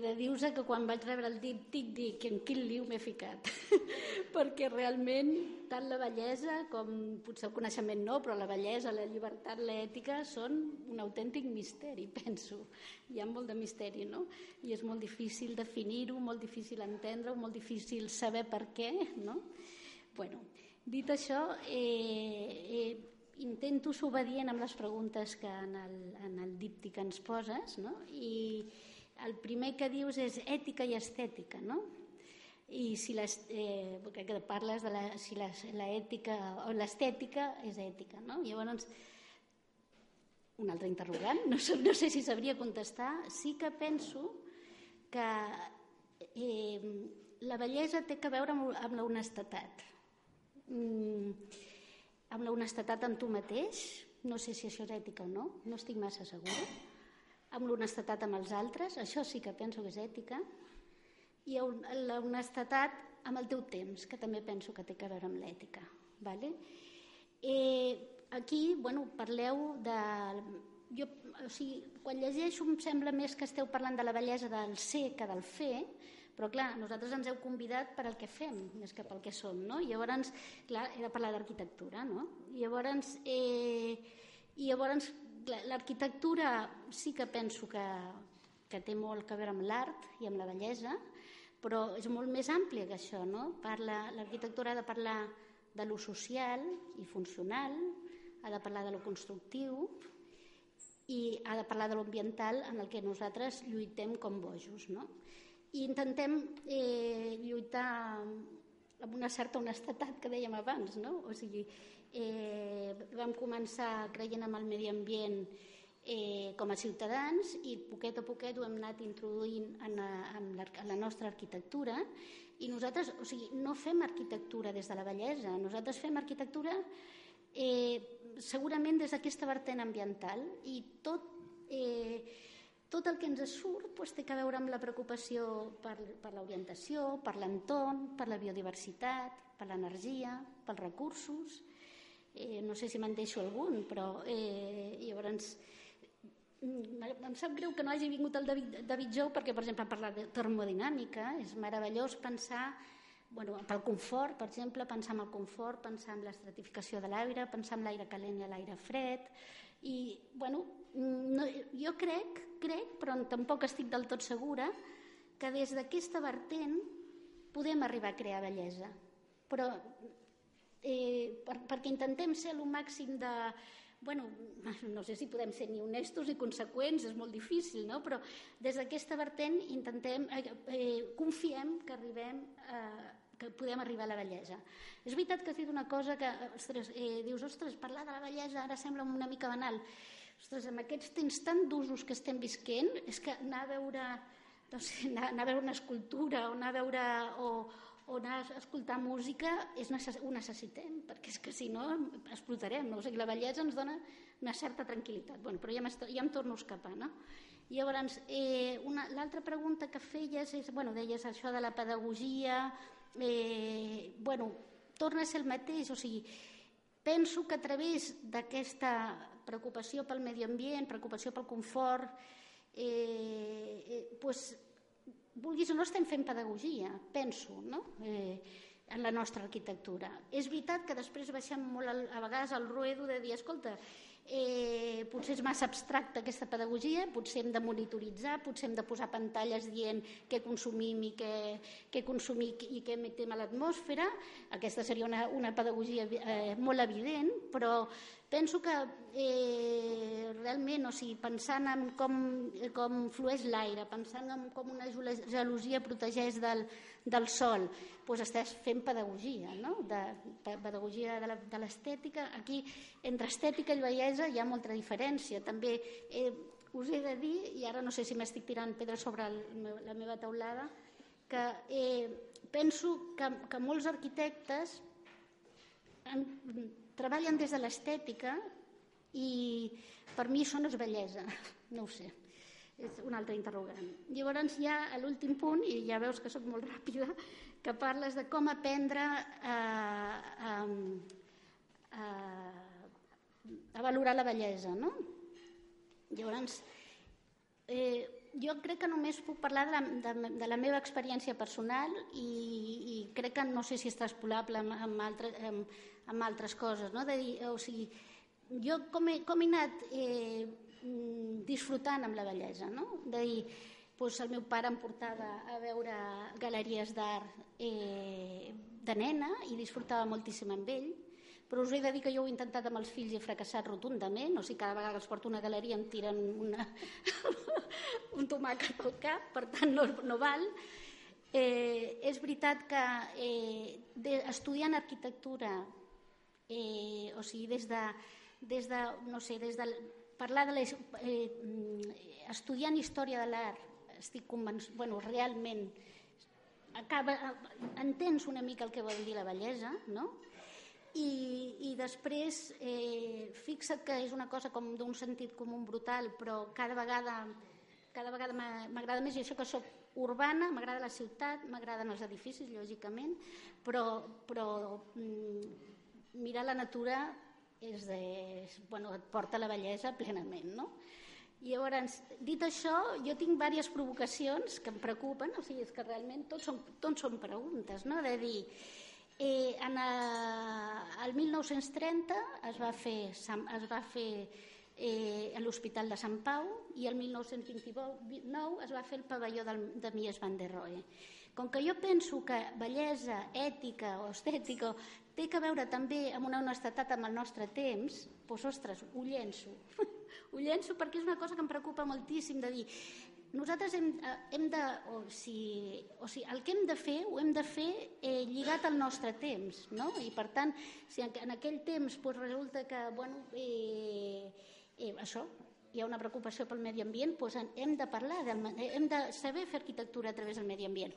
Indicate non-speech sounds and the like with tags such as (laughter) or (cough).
de dir-vos que quan vaig rebre el díptic dic en quin liu m'he ficat, (laughs) perquè realment tant la bellesa com potser el coneixement no, però la bellesa, la llibertat, l'ètica són un autèntic misteri, (laughs) penso. Hi ha molt de misteri, no? I és molt difícil definir-ho, molt difícil entendre-ho, molt difícil saber per què, no? Bueno, dit això, eh, eh, intento ser obedient amb les preguntes que en el, en el díptic ens poses, no? I el primer que dius és ètica i estètica, no? I si les, eh, que parles de la, si la ètica o l'estètica és ètica, no? Llavors, un altre interrogant, no, sé, no sé si sabria contestar, sí que penso que eh, la bellesa té que veure amb, amb la honestedat. Mm, amb la honestedat amb tu mateix, no sé si això és ètica o no, no estic massa segura, amb l'honestetat amb els altres, això sí que penso que és ètica, i la honestetat amb el teu temps, que també penso que té a veure amb l'ètica. Vale? Eh, aquí, bueno, parleu de... Jo, o sigui, quan llegeixo em sembla més que esteu parlant de la bellesa del ser que del fer, però clar, nosaltres ens heu convidat per al que fem, més que pel que som, no? I llavors, clar, he de parlar d'arquitectura, no? I llavors, eh, i llavors l'arquitectura sí que penso que, que té molt a veure amb l'art i amb la bellesa, però és molt més àmplia que això, no? L'arquitectura ha de parlar de lo social i funcional, ha de parlar de lo constructiu i ha de parlar de l'ambiental en el que nosaltres lluitem com bojos, no? i intentem eh, lluitar amb una certa honestedat que dèiem abans, no? O sigui, eh, vam començar creient en el medi ambient eh, com a ciutadans i poquet a poquet ho hem anat introduint en, en, la, en la nostra arquitectura i nosaltres, o sigui, no fem arquitectura des de la bellesa, nosaltres fem arquitectura eh, segurament des d'aquesta vertent ambiental i tot eh, tot el que ens surt doncs, té a veure amb la preocupació per, per l'orientació, per l'entorn, per la biodiversitat, per l'energia, pels recursos. Eh, no sé si me'n deixo algun, però eh, llavors mm, em sap greu que no hagi vingut el David, David Jou perquè, per exemple, parlar de termodinàmica. És meravellós pensar bueno, pel confort, per exemple, pensar en el confort, pensar en l'estratificació de l'aire, pensar en l'aire calent i l'aire fred. I, bueno, no, jo crec, crec, però tampoc estic del tot segura, que des d'aquesta vertent podem arribar a crear bellesa. Però eh, per, perquè intentem ser el màxim de... Bueno, (laughs) no sé si podem ser ni honestos ni conseqüents, és molt difícil, no? però des d'aquesta vertent intentem, eh, eh, confiem que arribem a, que podem arribar a la bellesa. És veritat que has dit una cosa que ostres, eh, dius, ostres, parlar de la bellesa ara sembla una mica banal. Ostres, amb aquests temps tan d'usos que estem visquent, és que anar a veure, no sé, (laughs) anar, anar a veure una escultura o anar a veure o, o anar a escoltar música és necess ho necessitem, perquè és que si no explotarem. No? O sigui, la bellesa ens dona una certa tranquil·litat. Bueno, però ja, ja em torno a escapar. No? Llavors, eh, l'altra pregunta que feies és, bueno, deies això de la pedagogia, eh, bueno, torna a ser el mateix, o sigui, penso que a través d'aquesta preocupació pel medi ambient, preocupació pel confort, eh, eh, pues, vulguis o no estem fent pedagogia, penso, no? Eh, en la nostra arquitectura. És veritat que després baixem molt a vegades al ruedo de dir, escolta, eh, potser és massa abstracta aquesta pedagogia, potser hem de monitoritzar, potser hem de posar pantalles dient què consumim i què, què consumim i què emetem a l'atmosfera. Aquesta seria una, una pedagogia eh, molt evident, però penso que eh, realment, o sigui, pensant en com, com flueix l'aire, pensant en com una gelosia protegeix del, del sol, doncs estàs fent pedagogia, no? de, pedagogia de l'estètica. Aquí, entre estètica i bellesa hi ha molta diferència. També eh, us he de dir, i ara no sé si m'estic tirant pedra sobre el, la meva taulada, que eh, penso que, que molts arquitectes treballen des de l'estètica i per mi això no és bellesa, (laughs) no ho sé, és un altre interrogant. Llavors hi ha l'últim punt, i ja veus que sóc molt ràpida, que parles de com aprendre a, a, a, a valorar la bellesa, no? Llavors, eh, jo crec que només puc parlar de la, de, de la meva experiència personal i, i crec que no sé si és transpolable amb, amb, altre, amb, amb altres coses. No? De dir, o sigui, jo com he, com he anat eh, disfrutant amb la bellesa, no? de dir, doncs el meu pare em portava a veure galeries d'art eh, de nena i disfrutava moltíssim amb ell, però us he de dir que jo ho he intentat amb els fills i he fracassat rotundament, o sigui, cada vegada que els porto una galeria em tiren una... (laughs) un tomàquet al cap, per tant no, no val. Eh, és veritat que eh, de, estudiant arquitectura, eh, o sigui, des de, des de, no sé, des de parlar de les, eh, estudiant història de l'art, estic convençut, bueno, realment acaba, entens una mica el que vol dir la bellesa, no? I, i després eh, fixa't que és una cosa com d'un sentit comú brutal però cada vegada cada vegada m'agrada més i això que sóc urbana, m'agrada la ciutat m'agraden els edificis, lògicament però, però mm, mirar la natura és de, és, bueno, et porta la bellesa plenament no? I llavors, dit això, jo tinc diverses provocacions que em preocupen, o sigui, és que realment tots són, tots són preguntes, no? de dir, Eh, en el, el 1930 es va fer, es va fer eh, l'Hospital de Sant Pau i el 1929 es va fer el pavelló del, de Mies van der Rohe. Com que jo penso que bellesa, ètica o estètica té que veure també amb una honestedat amb el nostre temps, doncs, ostres, ho llenço. (laughs) ho llenço perquè és una cosa que em preocupa moltíssim de dir nosaltres hem, eh, hem de, o si, o si el que hem de fer ho hem de fer eh, lligat al nostre temps, no? I per tant, si en, aquell temps pues, resulta que, bueno, eh, eh, això, hi ha una preocupació pel medi ambient, doncs hem de parlar, del, hem de saber fer arquitectura a través del medi ambient.